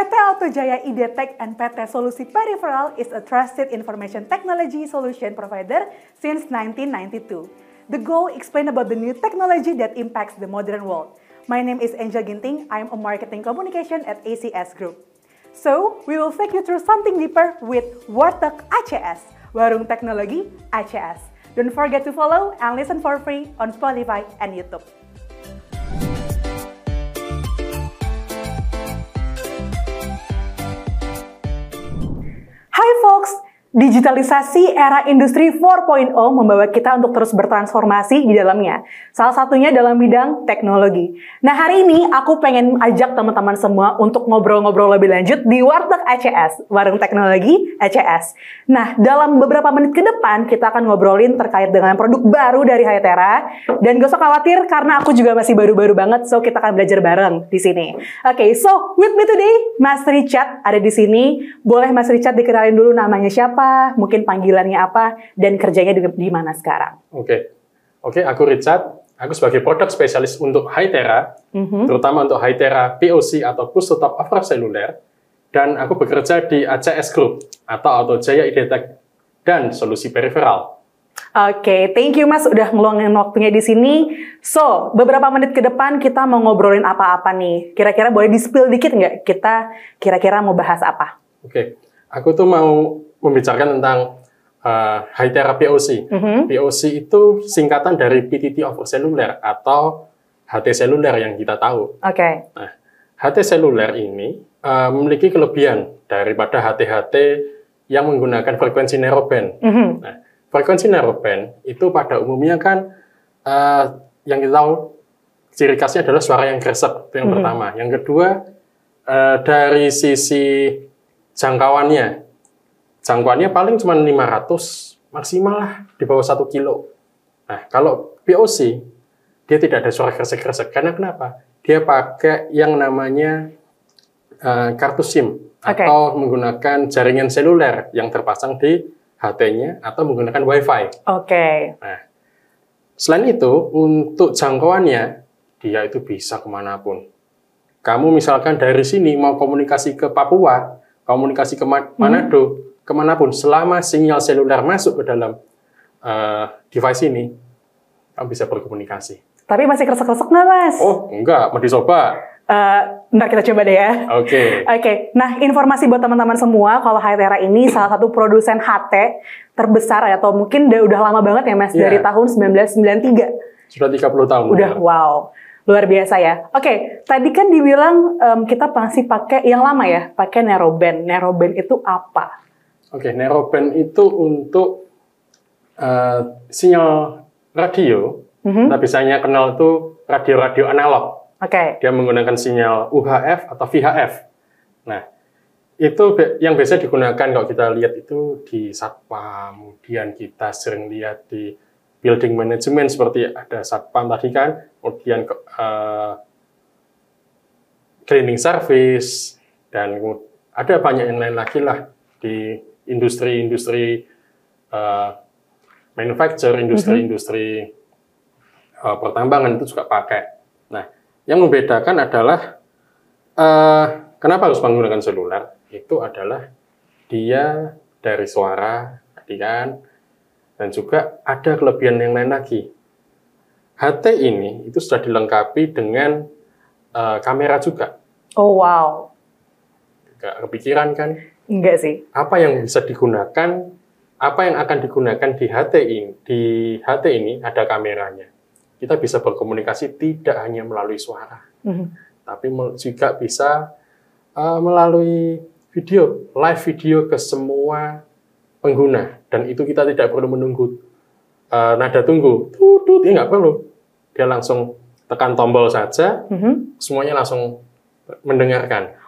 PT Auto Jaya IDTech and PT Solusi Peripheral is a trusted information technology solution provider since 1992. The goal explain about the new technology that impacts the modern world. My name is Angel Ginting. I'm a marketing communication at ACS Group. So, we will take you through something deeper with Warteg ACS, Warung Teknologi ACS. Don't forget to follow and listen for free on Spotify and YouTube. Folks, Digitalisasi era industri 4.0 membawa kita untuk terus bertransformasi di dalamnya. Salah satunya dalam bidang teknologi. Nah hari ini aku pengen ajak teman-teman semua untuk ngobrol-ngobrol lebih lanjut di Warteg ACS, Warung Teknologi ACS. Nah dalam beberapa menit ke depan kita akan ngobrolin terkait dengan produk baru dari Hytera. Dan gak usah khawatir karena aku juga masih baru-baru banget, so kita akan belajar bareng di sini. Oke, okay, so with me today, Mas Richard ada di sini. Boleh Mas Richard dikenalin dulu namanya siapa? Apa, mungkin panggilannya apa, dan kerjanya di, di mana sekarang. Oke, okay. oke, okay, aku Richard. Aku sebagai produk spesialis untuk Hytera, mm-hmm. terutama untuk Hytera POC atau Push to Top Seluler, dan aku bekerja di ACS Group atau Auto Jaya Idetek dan Solusi Periferal. Oke, okay, thank you Mas udah ngeluangin waktunya di sini. So, beberapa menit ke depan kita mau ngobrolin apa-apa nih. Kira-kira boleh di-spill dikit nggak? Kita kira-kira mau bahas apa? Oke, okay. aku tuh mau membicarakan tentang uh, high therapy POC. Mm-hmm. POC itu singkatan dari PTT over cellular atau HT seluler yang kita tahu. Oke. Okay. Nah, HT seluler ini uh, memiliki kelebihan daripada HT-HT yang menggunakan frekuensi narrowband. Mm-hmm. Nah, frekuensi narrowband itu pada umumnya kan uh, yang kita tahu ciri khasnya adalah suara yang kresek itu yang mm-hmm. pertama. Yang kedua uh, dari sisi jangkauannya jangkauannya paling cuma 500 maksimal lah di bawah satu kilo. Nah, kalau POC dia tidak ada suara kresek-kresek karena kenapa? Dia pakai yang namanya uh, kartu SIM okay. atau menggunakan jaringan seluler yang terpasang di HT-nya atau menggunakan WiFi. Oke. Okay. Nah, selain itu untuk jangkauannya dia itu bisa ke mana pun. Kamu misalkan dari sini mau komunikasi ke Papua, komunikasi ke Manado, hmm ke mana pun selama sinyal seluler masuk ke dalam uh, device ini, kamu bisa berkomunikasi. Tapi masih kresek-kresek nggak, Mas? Oh, enggak. Mau dicoba? Uh, ntar kita coba deh ya. Oke. Okay. Oke. Okay. Nah, informasi buat teman-teman semua, kalau Hytera ini salah satu produsen HT terbesar ya, atau mungkin udah, udah lama banget ya, Mas, yeah. dari tahun 1993. Sudah 30 tahun. Udah, ya. wow. Luar biasa ya. Oke, okay, tadi kan dibilang um, kita masih pakai yang lama ya, pakai narrowband. Narrowband itu apa? Oke, okay, narrowband itu untuk uh, sinyal radio, mm-hmm. kita biasanya kenal itu radio-radio analog. Oke. Okay. Dia menggunakan sinyal UHF atau VHF. Nah, itu yang biasa digunakan kalau kita lihat itu di satpam, kemudian kita sering lihat di building management seperti ada satpam tadi kan, kemudian uh, cleaning service dan ada banyak yang lain lagi lah di industri-industri uh, manufacture, industri-industri uh, pertambangan itu juga pakai. Nah, yang membedakan adalah uh, kenapa harus menggunakan seluler? Itu adalah dia dari suara, tadi kan, dan juga ada kelebihan yang lain lagi. HT ini itu sudah dilengkapi dengan uh, kamera juga. Oh wow. Gak kepikiran kan? Enggak sih. Apa yang bisa digunakan, apa yang akan digunakan di HT ini, di HT ini ada kameranya. Kita bisa berkomunikasi tidak hanya melalui suara, mm-hmm. tapi juga bisa uh, melalui video, live video ke semua pengguna. Dan itu kita tidak perlu menunggu uh, nada tunggu, tutut, ya nggak perlu. Dia langsung tekan tombol saja, mm-hmm. semuanya langsung mendengarkan.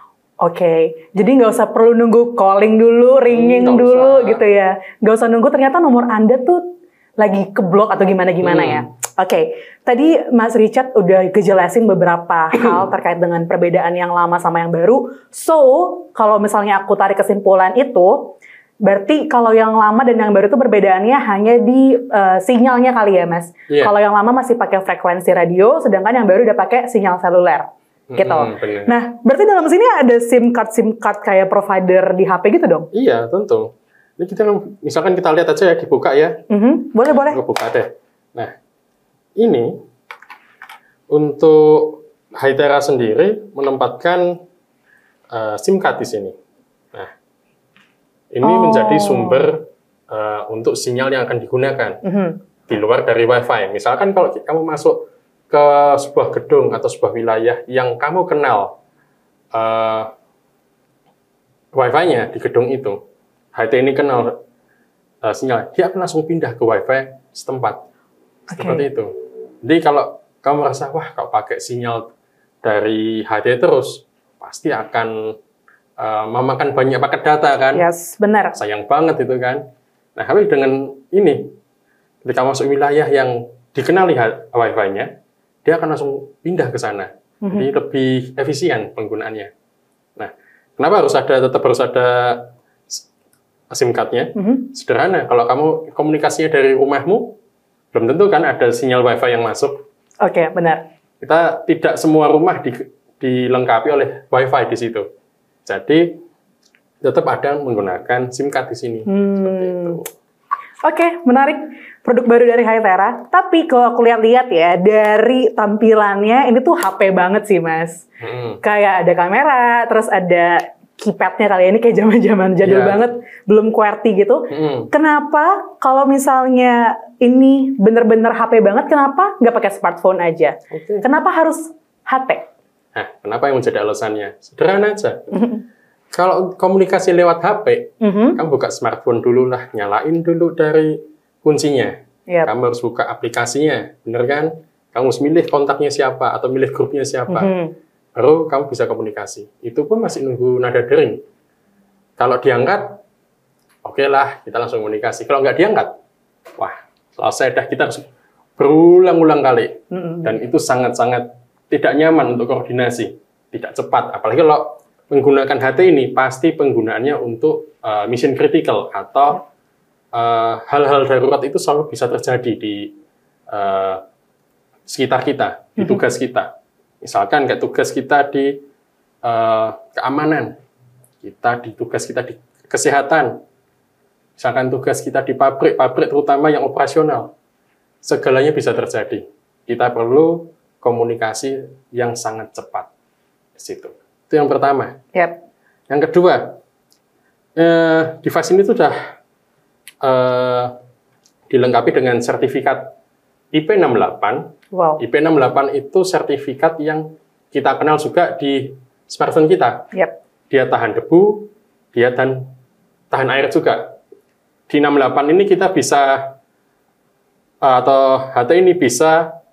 Oke, okay. jadi nggak usah perlu nunggu calling dulu, ringing hmm, dulu usah. gitu ya. Nggak usah nunggu ternyata nomor Anda tuh lagi keblok atau gimana-gimana ya. hmm. ya. Oke, okay. tadi Mas Richard udah kejelasin beberapa hal terkait dengan perbedaan yang lama sama yang baru. So, kalau misalnya aku tarik kesimpulan itu, berarti kalau yang lama dan yang baru itu perbedaannya hanya di uh, sinyalnya kali ya, Mas. Yeah. Kalau yang lama masih pakai frekuensi radio, sedangkan yang baru udah pakai sinyal seluler. Gitu. Mm, bener. Nah, berarti dalam sini ada SIM card SIM card kayak provider di HP gitu dong? Iya, tentu. Ini kita misalkan kita lihat aja ya dibuka ya. Mhm, Boleh boleh. Gue buka deh. Nah, ini untuk Hytera sendiri menempatkan uh, SIM card di sini. Nah, ini Oh. menjadi sumber uh, untuk sinyal yang akan digunakan Mhm. di luar dari WiFi. Misalkan kalau kamu masuk ke sebuah gedung atau sebuah wilayah yang kamu kenal uh, WiFi-nya di gedung itu, HT ini kenal uh, sinyal, dia akan langsung pindah ke WiFi setempat. Seperti itu. Jadi kalau kamu merasa, wah kalau pakai sinyal dari HT terus, pasti akan uh, memakan banyak paket data kan? Yes, benar. sayang banget itu kan. Nah, tapi dengan ini, ketika masuk wilayah yang dikenali Wi-Fi-nya, dia akan langsung pindah ke sana. Jadi lebih efisien penggunaannya. Nah, kenapa harus ada tetap harus ada SIM card-nya? Mhm. Sederhana, kalau kamu komunikasinya dari rumahmu, belum tentu kan ada sinyal Wi-Fi yang masuk. Oke, benar. Kita tidak semua rumah di- dilengkapi oleh Wi-Fi di situ. Jadi tetap ada menggunakan SIM card di sini. Seperti itu. Oke, menarik. Produk baru dari Hytera. Tapi kalau aku lihat-lihat ya, dari tampilannya ini tuh HP banget sih, Mas. Hmm. Kayak ada kamera, terus ada keypadnya kali ya. Ini kayak zaman-zaman jadul Iya. banget, belum QWERTY gitu. Hmm. Kenapa kalau misalnya ini bener-bener HP banget, kenapa nggak pakai smartphone aja? Oke. Kenapa harus HP? Nah, kenapa yang menjadi alasannya? Sederhana aja. Kalau komunikasi lewat HP, Mhm. kamu buka smartphone dulu lah, nyalain dulu dari kuncinya. Yap. Kamu harus buka aplikasinya, bener kan? Kamu harus milih kontaknya siapa atau milih grupnya siapa. Mhm. Baru kamu bisa komunikasi. Itu pun masih nunggu nada dering. Kalau diangkat, oke lah, kita langsung komunikasi. Kalau nggak diangkat, wah, selesai dah kita harus berulang-ulang kali. Mhm. dan itu sangat-sangat tidak nyaman untuk koordinasi, tidak cepat. Apalagi kalau menggunakan HT ini pasti penggunaannya untuk uh, mission critical atau uh, hal-hal darurat itu selalu bisa terjadi di uh, sekitar kita, di tugas kita. Misalkan kayak tugas kita di uh, keamanan, kita di tugas kita di kesehatan, misalkan tugas kita di pabrik, pabrik terutama yang operasional, segalanya bisa terjadi. Kita perlu komunikasi yang sangat cepat di situ. Itu yang pertama. Yap. Yang kedua, eh, device ini sudah eh, dilengkapi dengan sertifikat IP68. Wow. IP68 itu sertifikat yang kita kenal juga di smartphone kita. Yap. Dia tahan debu, dia tahan, tahan air juga. Di 68 ini kita bisa eh, atau HT ini bisa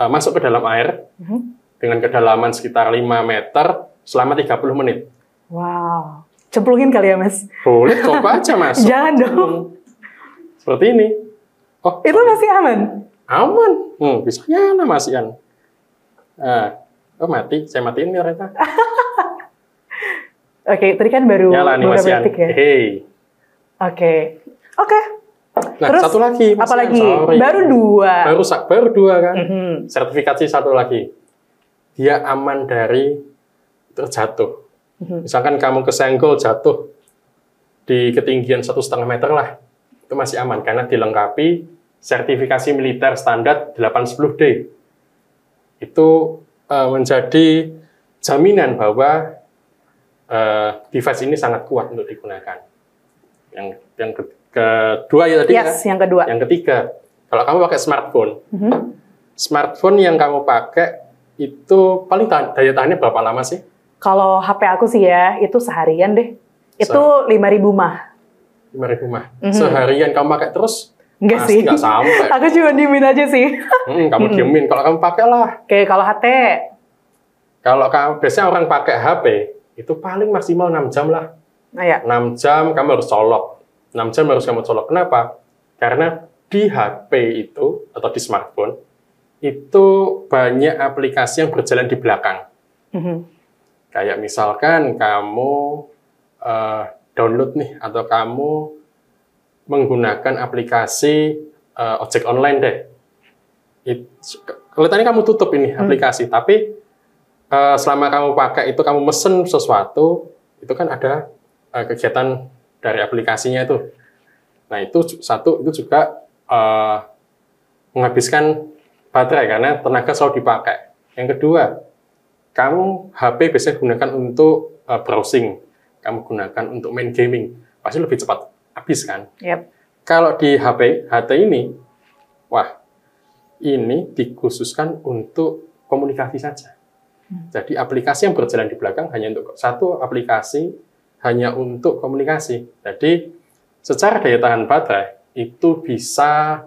eh, masuk ke dalam air Mhm. dengan kedalaman sekitar 5 meter selama 30 menit. Wow. Cemplungin kali ya, Mas? Boleh coba aja mas. Jangan dong. Seperti ini. Oh, Itu masih aman? aman. Hmm, bisa nyala Mas Ian. Nah, oh mati. Saya matiin nih ternyata. Oke, tadi kan baru Nyala nih Mas beberapa Ian. detik ya. Hei. Oke. Oke. Nah, Terus, satu lagi. Mas apa Ian, lagi? sorry. Baru dua. Baru, baru dua kan. Mhm. Sertifikasi satu lagi. Dia aman dari terjatuh. Mhm. Misalkan kamu kesenggol jatuh di ketinggian satu setengah meter lah, itu masih aman karena dilengkapi sertifikasi militer standar 810D. Itu eh, menjadi jaminan bahwa eh, device ini sangat kuat untuk digunakan. Yang yang ke- kedua ya tadi ya. Yes, yang kedua. Yang ketiga, kalau kamu pakai smartphone, Mhm. smartphone yang kamu pakai itu paling tahan, daya tahannya berapa lama sih? Kalau HP aku sih ya, itu seharian deh. Itu 5.000 mah. 5000 mah. Mhm. Seharian kamu pakai terus? Enggak sih. nggak sampai. Aku cuma diemin aja sih. Hmm, kamu Mhm. diemin. Kalau kamu pakai lah. Oke, kalau HT. Kalau kamu biasanya orang pakai HP itu paling maksimal 6 jam lah. Nah ya. 6 jam kamu harus colok. 6 jam harus kamu colok. Kenapa? Karena di HP itu atau di smartphone itu banyak aplikasi yang berjalan di belakang. Mhm. Kayak misalkan kamu eh, download nih atau kamu menggunakan aplikasi eh, ojek online deh. It, kelihatannya kamu tutup ini Hmm. aplikasi, tapi uh, selama kamu pakai itu kamu mesen sesuatu, itu kan ada uh, kegiatan dari aplikasinya itu. Nah itu satu itu juga uh, menghabiskan baterai karena tenaga selalu dipakai. Yang kedua, kamu HP biasanya gunakan untuk uh, browsing, kamu gunakan untuk main gaming, pasti lebih cepat habis kan? Yep. Kalau di HP, HT ini, wah, ini dikhususkan untuk komunikasi saja. Hmm. Jadi aplikasi yang berjalan di belakang hanya untuk satu aplikasi hanya untuk komunikasi. Jadi secara daya tahan baterai itu bisa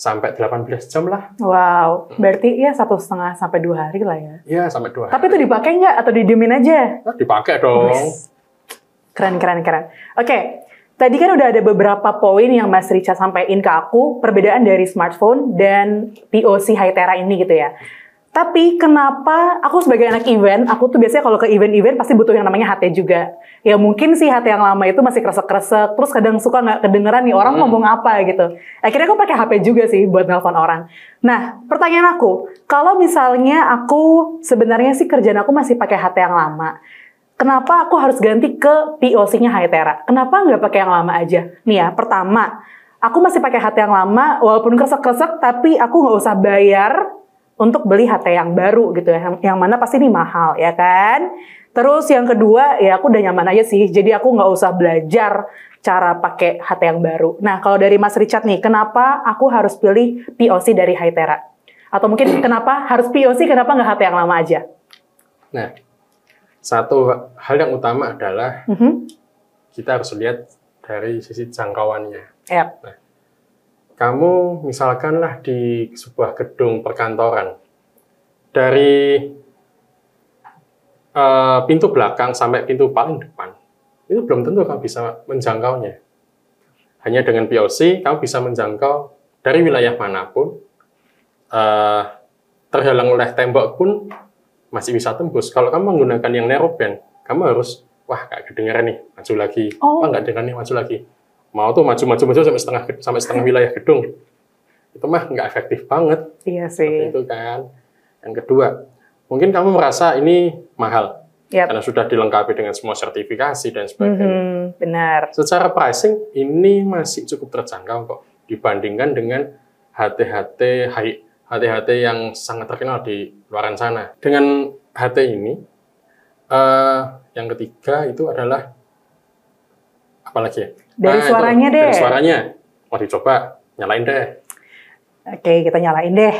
sampai 18 jam lah. Wow, berarti ya satu setengah sampai dua hari lah ya? Iya, sampai dua hari. Tapi itu dipakai nggak atau didiemin aja? Nah, dipakai dong. Keren, keren, keren. Oke, Tadi kan udah ada beberapa poin yang Mas Richa sampaikan ke aku, perbedaan dari smartphone dan POC Hytera ini gitu ya. Tapi kenapa aku sebagai anak event, aku tuh biasanya kalau ke event-event pasti butuh yang namanya HT juga. Ya mungkin sih HT yang lama itu masih kresek-kresek, terus kadang suka nggak kedengeran nih orang hmm. ngomong apa gitu. Akhirnya aku pakai HP juga sih buat nelpon orang. Nah, pertanyaan aku, kalau misalnya aku sebenarnya sih kerjaan aku masih pakai HT yang lama Kenapa aku harus ganti ke POC-nya Hytera? Kenapa nggak pakai yang lama aja? Nih ya, pertama, aku masih pakai HT yang lama, walaupun kresek-kresek, tapi aku nggak usah bayar untuk beli HT yang baru gitu ya, yang, yang mana pasti ini mahal ya kan? Terus yang kedua, ya aku udah nyaman aja sih, jadi aku nggak usah belajar cara pakai HT yang baru. Nah, kalau dari Mas Richard nih, kenapa aku harus pilih POC dari Hytera? Atau mungkin kenapa harus POC, kenapa nggak HT yang lama aja? Nah, satu hal yang utama adalah mm -hmm. kita harus lihat dari sisi jangkauannya. Yep. Nah, kamu misalkanlah di sebuah gedung perkantoran, dari uh, pintu belakang sampai pintu paling depan, itu belum tentu kamu bisa menjangkaunya. Hanya dengan POC, kamu bisa menjangkau dari wilayah mana pun, uh, terhalang oleh tembok pun masih bisa tembus. Kalau kamu menggunakan yang narrowband, kamu harus wah gak kedengeran nih, maju lagi. Oh. Wah nggak dengar nih, maju lagi. Mau tuh maju maju sampai setengah sampai setengah wilayah gedung. Itu mah nggak efektif banget. Iya sih. Seperti itu kan. Yang kedua, mungkin kamu merasa ini mahal. Yep. Karena sudah dilengkapi dengan semua sertifikasi dan sebagainya. Mm -hmm, benar. Secara pricing ini masih cukup terjangkau kok dibandingkan dengan HT-HT HT-HT yang sangat terkenal di luaran sana. Dengan HT ini, uh, yang ketiga itu adalah apa lagi ya? Dari nah, suaranya itu, deh. Dari suaranya. Mau dicoba, nyalain deh. Oke, kita nyalain deh.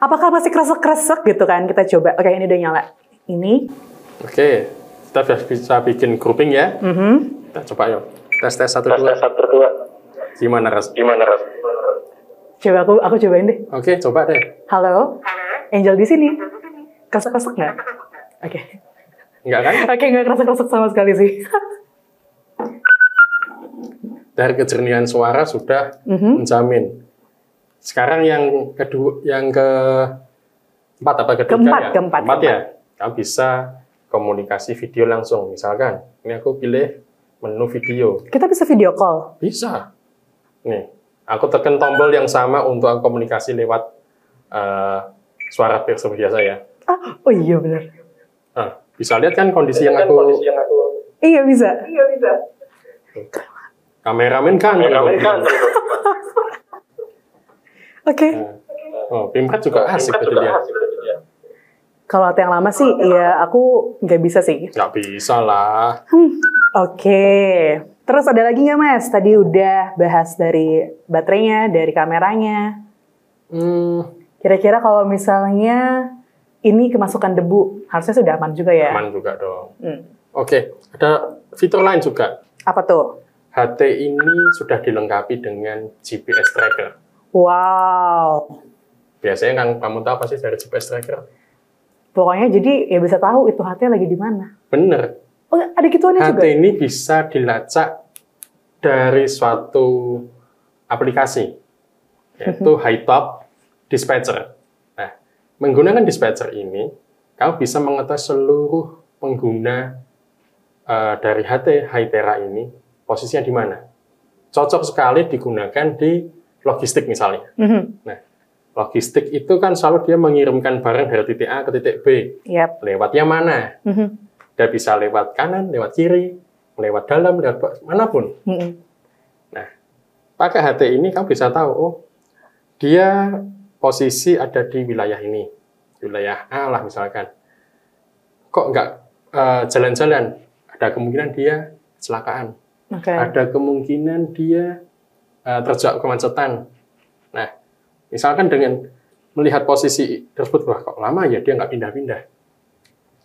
Apakah masih kresek-kresek gitu kan? Kita coba. Oke, ini udah nyala. Ini. Oke, kita bisa bikin grouping ya. Mm -hmm. Kita coba yuk. Tes tes satu dua. Tes satu dua. Gimana ras? Gimana ras? Coba aku aku cobain deh. Oke, coba deh. Halo. Angel di sini. Kesek-kesek nggak? Oke. Okay. Enggak kan? Oke, okay, nggak kerasa-kerasa sama sekali sih. Dari kejernihan suara sudah mm -hmm. menjamin. Sekarang yang kedua, yang ke empat apa ketiga keempat, ya? Keempat, keempat ya. Kamu bisa komunikasi video langsung. Misalkan, ini aku pilih menu video. Kita bisa video call? Bisa. Nih, aku tekan tombol yang sama untuk komunikasi lewat uh, suara seperti biasa ya. Ah, oh iya benar. Nah, bisa lihat kan kondisi yang aku... Kondisi yang aku... Iya bisa. Iya bisa. Kameramen kan. Kameramen kan. Oke. Okay. Nah, oh, Pimkat juga asik betul dia. Kalau yang lama sih, ya aku nggak bisa sih. Nggak bisa lah. Hmm, Oke. Okay. Terus ada lagi nggak mas? Tadi udah bahas dari baterainya, dari kameranya. Hmm. Kira-kira kalau misalnya ini kemasukan debu, harusnya sudah aman juga ya? Aman juga dong. Hmm. Oke, ada fitur lain juga. Apa tuh? HT ini sudah dilengkapi dengan GPS tracker. Wow. Biasanya kan kamu tahu apa sih dari GPS tracker? Pokoknya jadi ya bisa tahu itu HT lagi di mana. Bener. Oh, ada gituannya HT juga? HT ini bisa dilacak dari suatu aplikasi, yaitu mhm. Top Dispatcher. Nah, menggunakan dispatcher ini, kamu bisa mengetahui seluruh pengguna uh, dari HT Hytera ini posisinya di mana. Cocok sekali digunakan di logistik misalnya. Mm -hmm. Nah, logistik itu kan selalu dia mengirimkan barang dari titik A ke titik B. Yep. Lewatnya mana? Mhm. Dia bisa lewat kanan, lewat kiri, lewat dalam, lewat mana pun. Mhm. Pakai HT ini kamu bisa tahu, oh dia posisi ada di wilayah ini, wilayah A lah misalkan. Kok nggak eh, jalan-jalan? Ada kemungkinan dia kecelakaan. Oke. Ada kemungkinan dia eh, terjebak kemacetan. Nah, misalkan dengan melihat posisi tersebut, wah kok lama ya dia nggak pindah-pindah.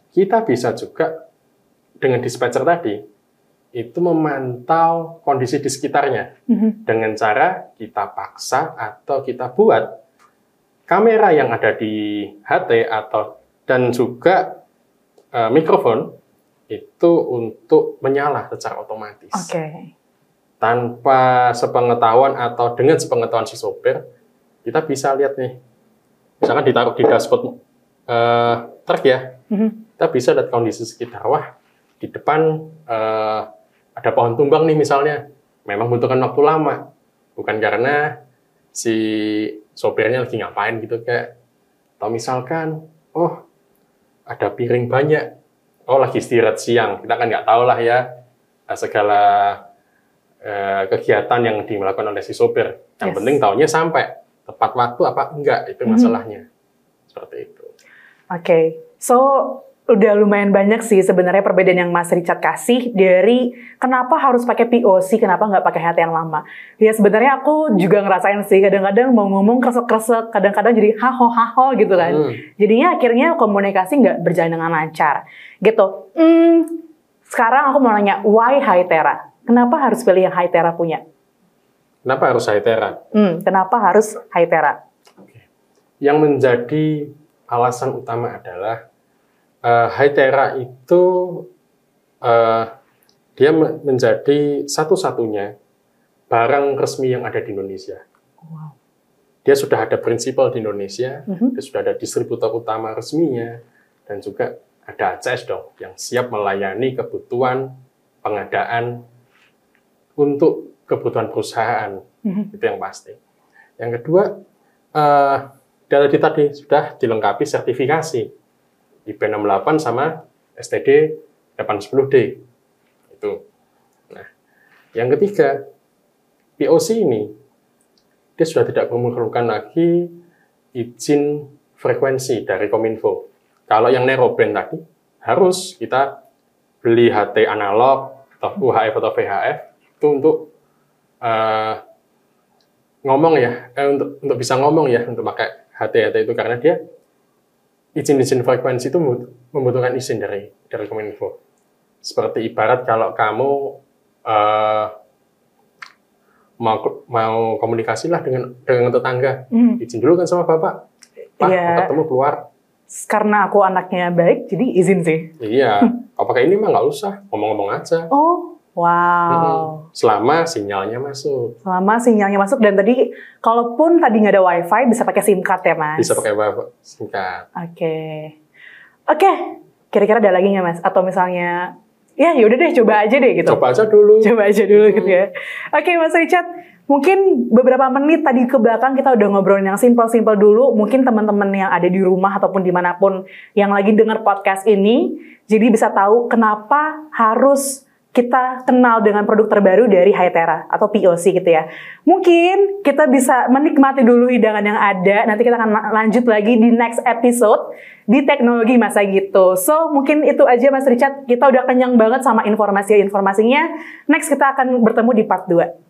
Kita bisa juga dengan dispatcher tadi itu memantau kondisi di sekitarnya Mhm. dengan cara kita paksa atau kita buat kamera yang ada di HT atau dan juga eh, mikrofon itu untuk menyala secara otomatis. Oke. tanpa sepengetahuan atau dengan sepengetahuan si sopir kita bisa lihat nih. Misalkan ditaruh di dashboard eh, truk ya. Mhm. kita bisa lihat kondisi sekitar. Wah di depan eh, ada pohon tumbang nih misalnya. Memang butuhkan waktu lama. Bukan karena si sopirnya lagi ngapain gitu kayak. Atau misalkan oh ada piring banyak oh lagi istirahat siang. Kita kan nggak tahu lah ya eh, segala eh, kegiatan yang dilakukan oleh si sopir. Yang Yes. penting tahunya sampai. Tepat waktu apa enggak itu Mhm. masalahnya. Seperti itu. Oke, so udah lumayan banyak sih sebenarnya perbedaan yang Mas Richard kasih dari kenapa harus pakai POC, kenapa nggak pakai HT yang lama. Ya sebenarnya aku juga ngerasain sih kadang-kadang mau ngomong kresek-kresek, kadang-kadang jadi haho haho gitu kan. Hmm. Jadinya akhirnya komunikasi nggak berjalan dengan lancar. Gitu. Hmm, sekarang aku mau nanya, why Hytera? Kenapa harus pilih yang Hytera punya? kenapa harus Hytera? Hmm, kenapa harus Hytera? Yang menjadi alasan utama adalah eh, Hytera itu eh, dia me- menjadi satu-satunya barang resmi yang ada di Indonesia. Wow. Dia sudah ada prinsipal di Indonesia, Mhm. dia sudah ada distributor utama resminya, dan juga ada ACS dong yang siap melayani kebutuhan pengadaan untuk kebutuhan perusahaan Mhm. itu yang pasti. Yang kedua, eh dari tadi sudah dilengkapi sertifikasi IP68 sama STD 810D. Itu. Nah, yang ketiga, POC ini dia sudah tidak memerlukan lagi izin frekuensi dari Kominfo. Kalau yang narrowband tadi harus kita beli HT analog atau UHF atau VHF itu untuk eh, ngomong ya, eh, untuk untuk bisa ngomong ya untuk pakai HT-HT itu karena dia izin-izin frekuensi itu membutuh- membutuhkan izin dari dari Kominfo. Seperti ibarat kalau kamu eh, mau mau komunikasi lah dengan dengan tetangga, Hmm. izin dulu kan sama bapak. Pak, mau ketemu keluar. Karena aku anaknya baik, jadi izin sih. Iya, kalau pakai ini mah nggak usah, ngomong-ngomong aja. Oh, wow. Selama sinyalnya masuk, Selama sinyalnya masuk dan tadi, kalaupun tadi nggak ada wifi, bisa pakai SIM card ya mas? bisa pakai wifi singkat. Oke. Oke, kira-kira ada lagi nggak mas? Atau misalnya, ya yaudah deh, coba aja deh gitu. Coba aja dulu. Coba aja dulu gitu ya. Oke Mas Richard, mungkin beberapa menit tadi ke belakang kita udah ngobrolin yang simpel-simpel dulu. Mungkin teman-teman yang ada di rumah ataupun di mana pun yang lagi dengar podcast ini, jadi bisa tahu kenapa harus kita kenal dengan produk terbaru dari Hytera atau POC gitu ya. Mungkin kita bisa menikmati dulu hidangan yang ada. Nanti kita akan la- lanjut lagi di next episode di teknologi masa gitu. So mungkin itu aja Mas Richard. Kita udah kenyang banget sama informasi-informasinya. Next kita akan bertemu di part 2.